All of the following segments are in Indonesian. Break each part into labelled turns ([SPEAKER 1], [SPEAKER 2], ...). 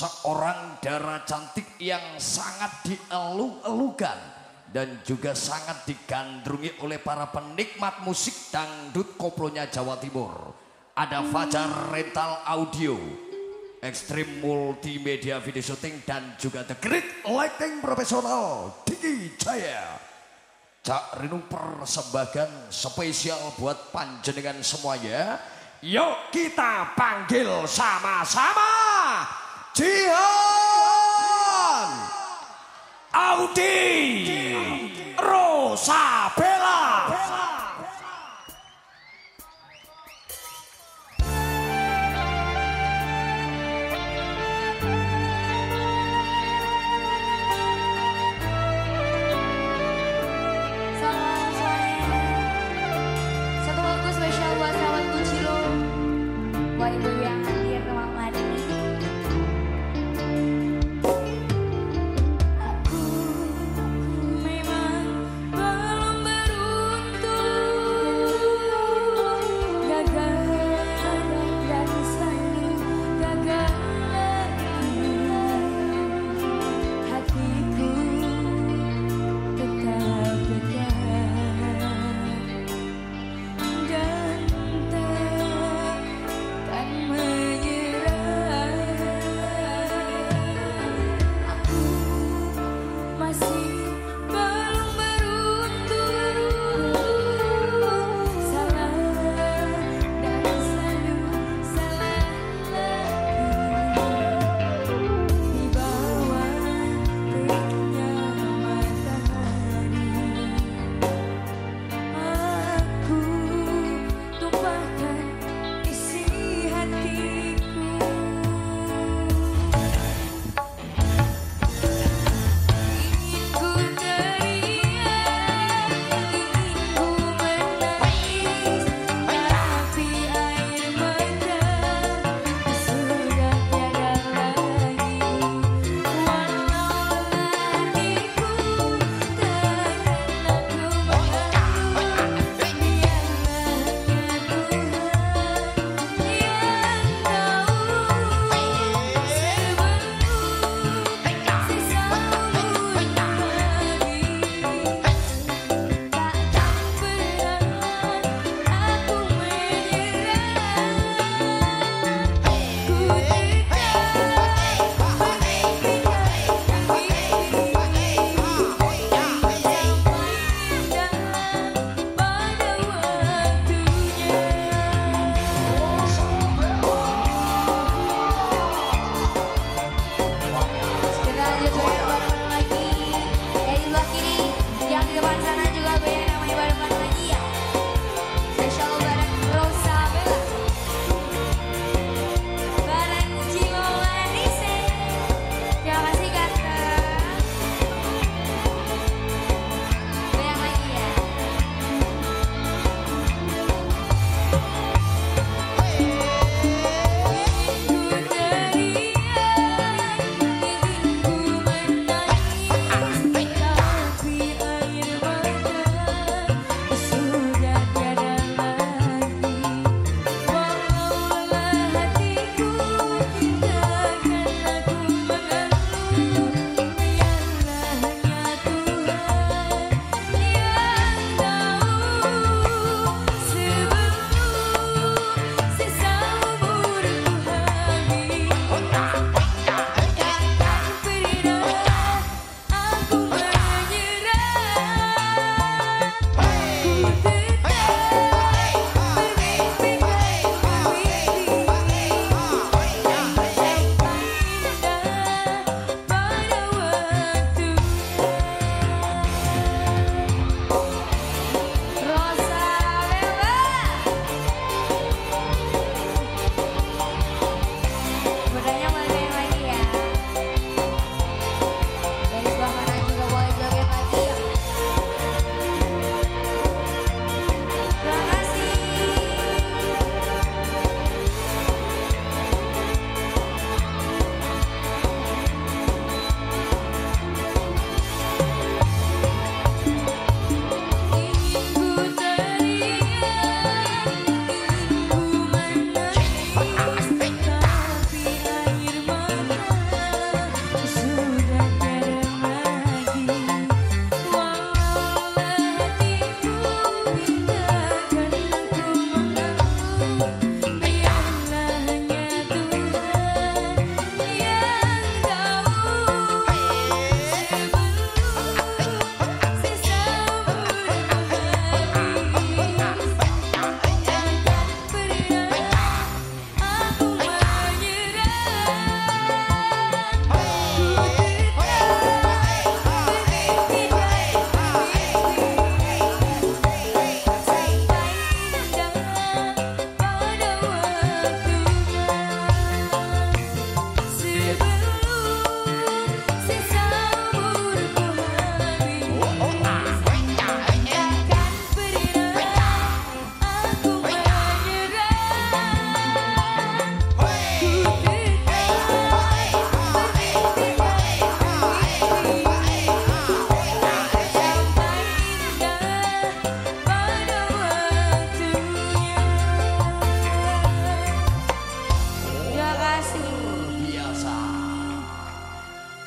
[SPEAKER 1] seorang darah cantik yang sangat dielu-elukan dan juga sangat digandrungi oleh para penikmat musik dangdut koplonya Jawa Timur. Ada Fajar Rental Audio, Extreme Multimedia Video Shooting dan juga The Great Lighting Profesional Diki Jaya. Cak Rinu persembahkan spesial buat panjenengan semuanya. Yuk kita panggil sama-sama Jihan Audi Rosabella.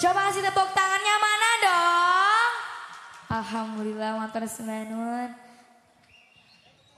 [SPEAKER 2] Coba kasih tepuk tangannya mana dong? Alhamdulillah matur senanun.